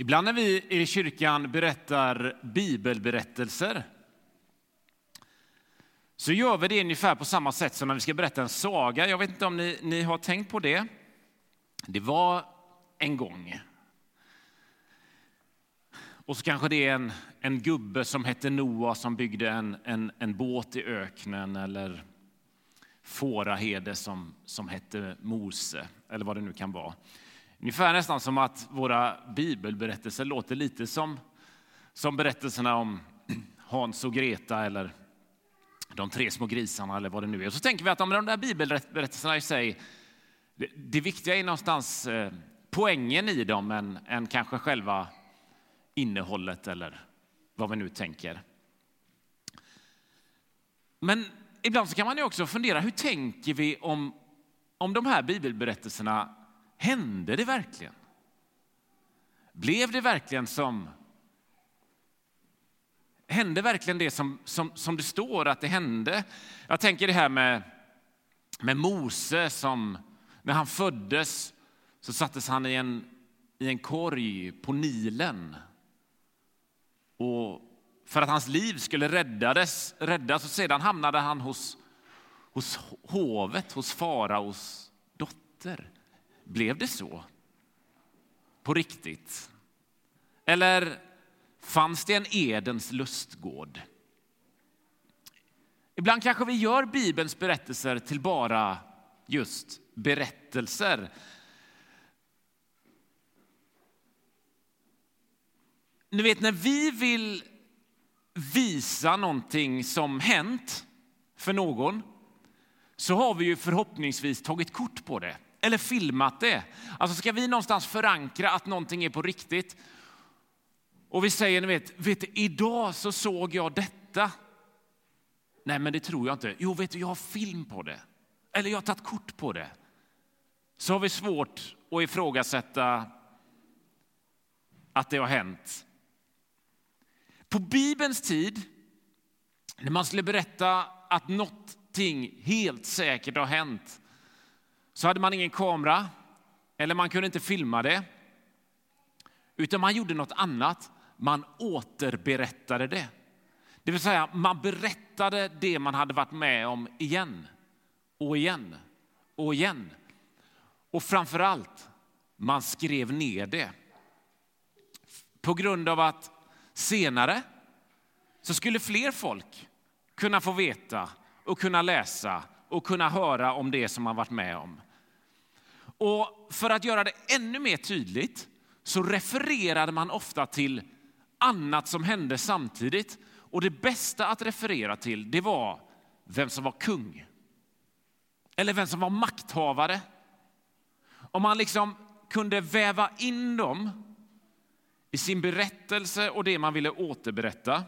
Ibland när vi i kyrkan berättar bibelberättelser så gör vi det ungefär på samma sätt som när vi ska berätta en saga. Jag vet inte om ni, ni har tänkt på det. Det var en gång. Och så kanske det är en, en gubbe som hette Noa som byggde en, en, en båt i öknen eller fåraherde som, som hette Mose, eller vad det nu kan vara. Ungefär nästan som att våra bibelberättelser låter lite som, som berättelserna om Hans och Greta eller de tre små grisarna eller vad det nu är. Och så tänker vi att om de där bibelberättelserna i sig, det, det viktiga är någonstans eh, poängen i dem än, än kanske själva innehållet eller vad vi nu tänker. Men ibland så kan man ju också fundera, hur tänker vi om, om de här bibelberättelserna Hände det verkligen? Blev det verkligen som Hände verkligen det som, som, som det står att det hände? Jag tänker det här med, med Mose som när han föddes så sattes han i en, i en korg på Nilen. Och för att hans liv skulle räddades, räddas och sedan hamnade han hos, hos hovet, hos faraos dotter. Blev det så? På riktigt? Eller fanns det en Edens lustgård? Ibland kanske vi gör Bibelns berättelser till bara just berättelser. Ni vet, när vi vill visa någonting som hänt för någon så har vi ju förhoppningsvis tagit kort på det eller filmat det. Alltså ska vi någonstans förankra att någonting är på riktigt och vi säger, ni vet, vet du, idag så såg jag detta. Nej, men det tror jag inte. Jo, vet du, jag har film på det. Eller jag har tagit kort på det. Så har vi svårt att ifrågasätta att det har hänt. På Bibelns tid, när man skulle berätta att någonting helt säkert har hänt, så hade man ingen kamera eller man kunde inte filma det. Utan man gjorde något annat. Man återberättade det. Det vill säga, man berättade det man hade varit med om igen och igen och igen. Och framför allt, man skrev ner det. På grund av att senare så skulle fler folk kunna få veta och kunna läsa och kunna höra om det som man varit med om. Och för att göra det ännu mer tydligt så refererade man ofta till annat som hände samtidigt. Och det bästa att referera till det var vem som var kung. Eller vem som var makthavare. Om man liksom kunde väva in dem i sin berättelse och det man ville återberätta.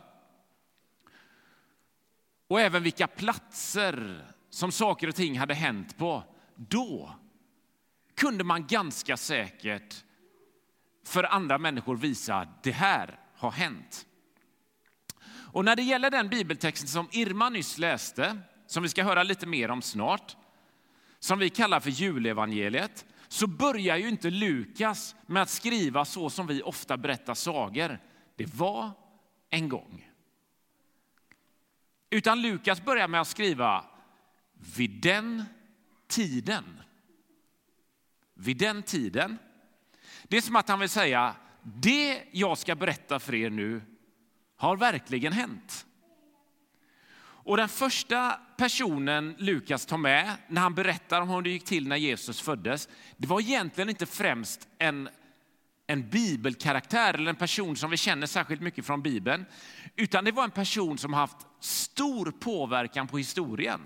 Och även vilka platser som saker och ting hade hänt på. Då kunde man ganska säkert för andra människor visa att det här har hänt. Och när det gäller den bibeltexten som Irma nyss läste, som vi ska höra lite mer om snart, som vi kallar för julevangeliet, så börjar ju inte Lukas med att skriva så som vi ofta berättar sagor. Det var en gång. Utan Lukas börjar med att skriva vid den tiden vid den tiden. Det är som att han vill säga, det jag ska berätta för er nu har verkligen hänt. Och den första personen Lukas tar med när han berättar om hur det gick till när Jesus föddes, det var egentligen inte främst en, en bibelkaraktär eller en person som vi känner särskilt mycket från Bibeln, utan det var en person som haft stor påverkan på historien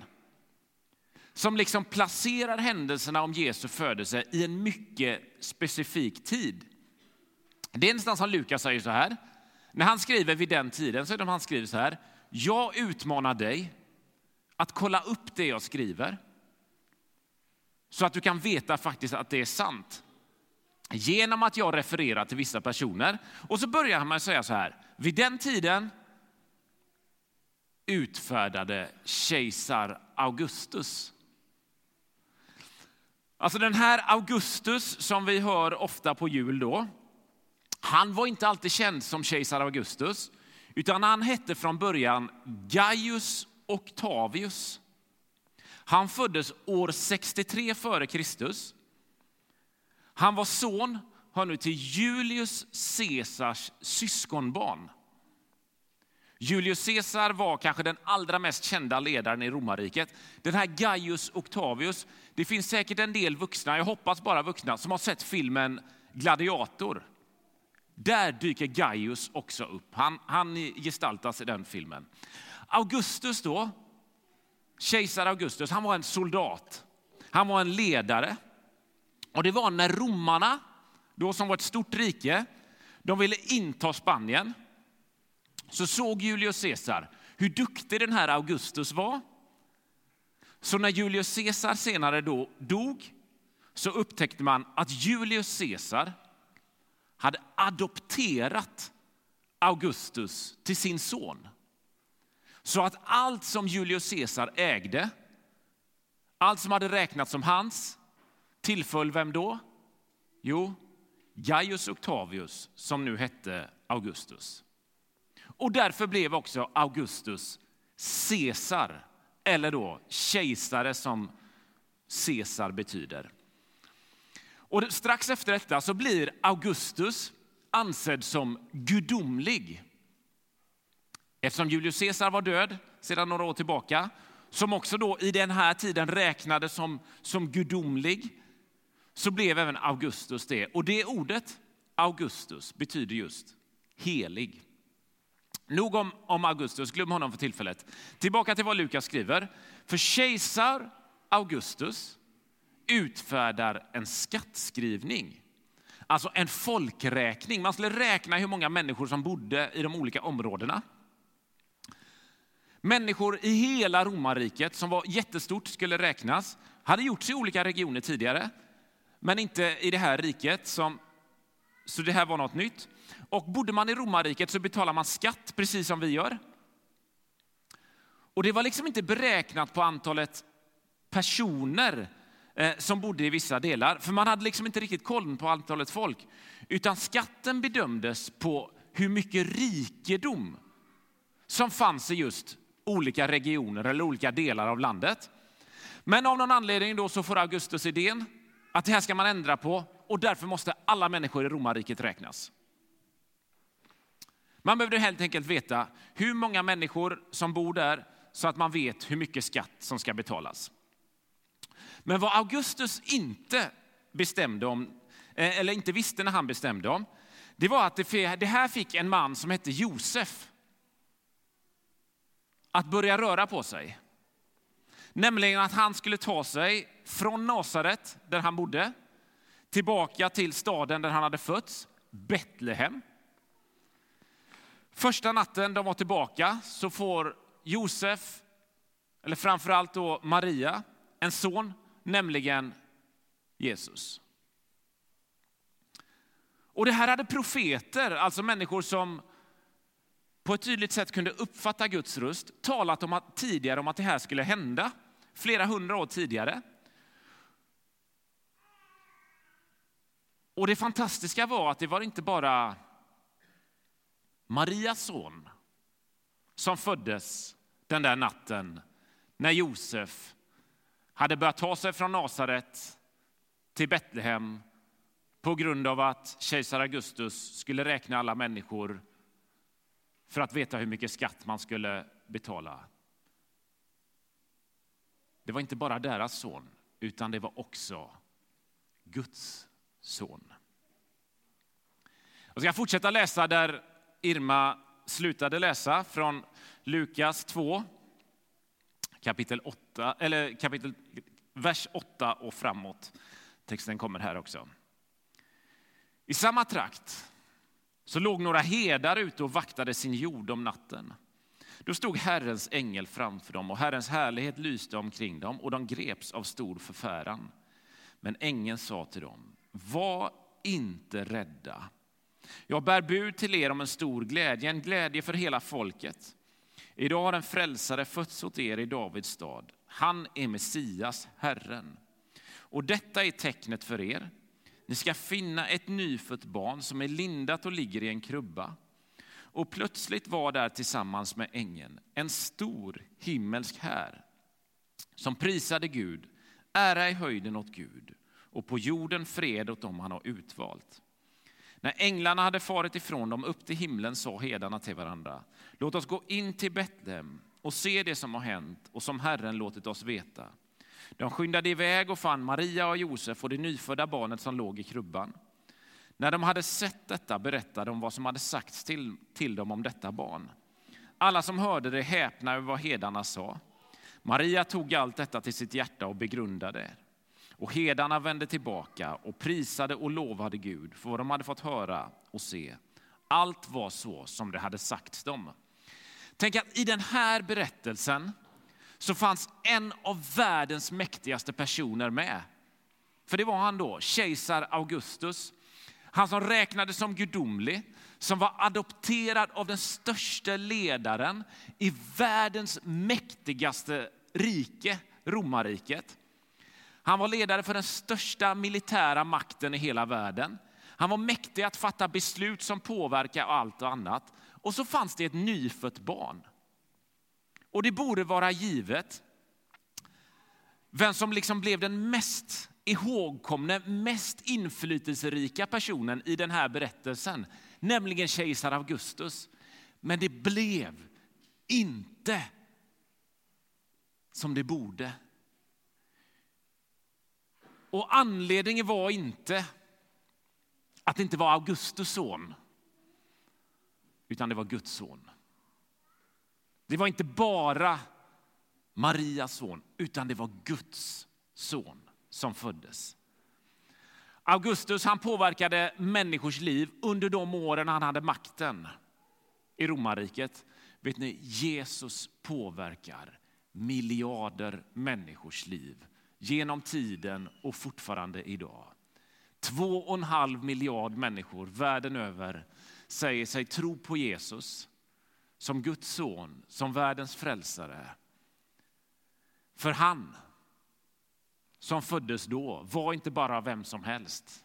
som liksom placerar händelserna om Jesu födelse i en mycket specifik tid. Det är nästan som Lukas säger så här. När han skriver vid den tiden så är det han skriver så här. Jag utmanar dig att kolla upp det jag skriver så att du kan veta faktiskt att det är sant. Genom att jag refererar till vissa personer. Och så börjar han med att säga så här. Vid den tiden utfärdade kejsar Augustus Alltså den här Augustus som vi hör ofta på jul då, Han var inte alltid känd som kejsar Augustus, utan han hette från början Gaius Octavius. Han föddes år 63 före Kristus. Han var son hör nu till Julius Caesars syskonbarn. Julius Caesar var kanske den allra mest kända ledaren i romarriket. Den här Gaius Octavius, det finns säkert en del vuxna, jag hoppas bara vuxna, som har sett filmen Gladiator. Där dyker Gaius också upp. Han, han gestaltas i den filmen. Augustus då, kejsar Augustus, han var en soldat. Han var en ledare. Och det var när romarna, då som var ett stort rike, de ville inta Spanien. Så såg Julius Caesar hur duktig den här Augustus var. Så när Julius Caesar senare då dog så upptäckte man att Julius Caesar hade adopterat Augustus till sin son. Så att allt som Julius Caesar ägde, allt som hade räknats som hans, tillföll vem då? Jo, Gaius Octavius som nu hette Augustus. Och därför blev också Augustus Caesar, eller då kejsare som Caesar betyder. Och strax efter detta så blir Augustus ansedd som gudomlig. Eftersom Julius Caesar var död sedan några år tillbaka, som också då i den här tiden räknades som, som gudomlig, så blev även Augustus det. Och det ordet, Augustus, betyder just helig. Nog om, om Augustus, glöm honom för tillfället. Tillbaka till vad Lukas skriver. För kejsar Augustus utfärdar en skattskrivning. Alltså en folkräkning. Man skulle räkna hur många människor som bodde i de olika områdena. Människor i hela romarriket som var jättestort skulle räknas. Hade gjorts i olika regioner tidigare, men inte i det här riket. Som, så det här var något nytt. Och bodde man i romarriket så betalade man skatt precis som vi gör. Och det var liksom inte beräknat på antalet personer eh, som bodde i vissa delar. För man hade liksom inte riktigt koll på antalet folk. Utan skatten bedömdes på hur mycket rikedom som fanns i just olika regioner eller olika delar av landet. Men av någon anledning då så får Augustus idén att det här ska man ändra på och därför måste alla människor i romarriket räknas. Man behövde helt enkelt veta hur många människor som bor där så att man vet hur mycket skatt som ska betalas. Men vad Augustus inte bestämde om, eh, eller inte visste när han bestämde om, det var att det här fick en man som hette Josef att börja röra på sig. Nämligen att han skulle ta sig från Nasaret, där han bodde, tillbaka till staden där han hade fötts, Betlehem. Första natten de var tillbaka så får Josef, eller framförallt då Maria, en son nämligen Jesus. Och det här hade profeter, alltså människor som på ett tydligt sätt kunde uppfatta Guds röst, talat om att, tidigare om att det här skulle hända, flera hundra år tidigare. Och det fantastiska var att det var inte bara Marias son som föddes den där natten när Josef hade börjat ta sig från Nasaret till Betlehem på grund av att kejsar Augustus skulle räkna alla människor för att veta hur mycket skatt man skulle betala. Det var inte bara deras son, utan det var också Guds son. Jag ska fortsätta läsa där Irma slutade läsa från Lukas 2, kapitel 8, eller kapitel, vers 8 och framåt. Texten kommer här också. I samma trakt så låg några herdar ute och vaktade sin jord om natten. Då stod Herrens ängel framför dem och Herrens härlighet lyste omkring dem och de greps av stor förfäran. Men ängeln sa till dem, var inte rädda. Jag bär bud till er om en stor glädje, en glädje för hela folket. Idag har en frälsare fötts åt er i Davids stad. Han är Messias, Herren. Och detta är tecknet för er. ni ska finna ett nyfött barn som är lindat och ligger i en krubba. Och plötsligt var där tillsammans med ängeln en stor himmelsk här som prisade Gud, ära i höjden åt Gud och på jorden fred åt dem han har utvalt. När änglarna hade farit ifrån dem upp till himlen sa hedarna till varandra, låt oss gå in till Betlehem och se det som har hänt och som Herren låtit oss veta. De skyndade iväg och fann Maria och Josef och det nyfödda barnet som låg i krubban. När de hade sett detta berättade de vad som hade sagts till, till dem om detta barn. Alla som hörde det häpnade över vad hedarna sa. Maria tog allt detta till sitt hjärta och begrundade. Och hedarna vände tillbaka och prisade och lovade Gud för vad de hade fått höra och se. Allt var så som det hade sagts dem. Tänk att i den här berättelsen så fanns en av världens mäktigaste personer med. För det var han då, kejsar Augustus. Han som räknades som gudomlig, som var adopterad av den största ledaren i världens mäktigaste rike, romarriket. Han var ledare för den största militära makten i hela världen. Han var mäktig att fatta beslut som påverkar allt och annat. Och så fanns det ett nyfött barn. Och det borde vara givet vem som liksom blev den mest ihågkomne, mest inflytelserika personen i den här berättelsen, nämligen kejsar Augustus. Men det blev inte som det borde. Och anledningen var inte att det inte var Augustus son, utan det var Guds son. Det var inte bara Marias son, utan det var Guds son som föddes. Augustus han påverkade människors liv under de åren han hade makten i romarriket. Vet ni, Jesus påverkar miljarder människors liv genom tiden och fortfarande idag. Två och en halv miljard människor världen över säger sig tro på Jesus som Guds son, som världens frälsare. För han som föddes då var inte bara vem som helst,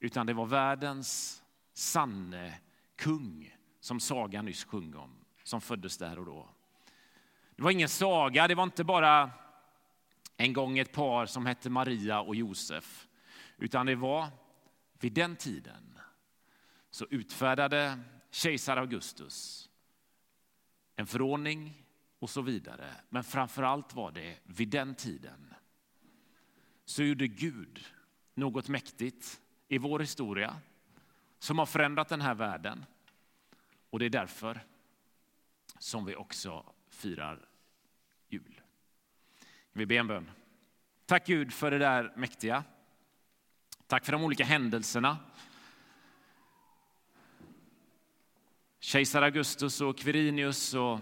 utan det var världens sanne kung som sagan nyss sjöng om, som föddes där och då. Det var ingen saga, det var inte bara en gång ett par som hette Maria och Josef, utan det var vid den tiden så utfärdade kejsar Augustus en förordning och så vidare. Men framför allt var det vid den tiden så gjorde Gud något mäktigt i vår historia som har förändrat den här världen. Och det är därför som vi också firar jul. Vi ber en bön. Tack Gud för det där mäktiga. Tack för de olika händelserna Kejsar Augustus och Quirinius och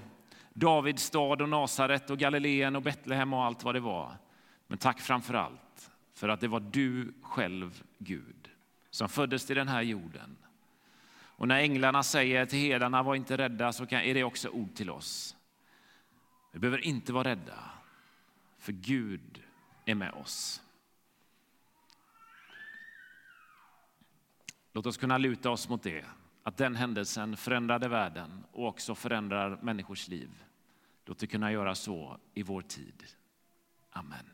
Davids stad och Nasaret och Galileen och Betlehem och allt vad det var. Men tack framför allt för att det var du själv, Gud, som föddes till den här jorden. Och när änglarna säger till herdarna, var inte rädda, så är det också ord till oss. Vi behöver inte vara rädda, för Gud är med oss. Låt oss kunna luta oss mot det att den händelsen förändrade världen och också förändrar människors liv. Låt det kunna göra så i vår tid. Amen.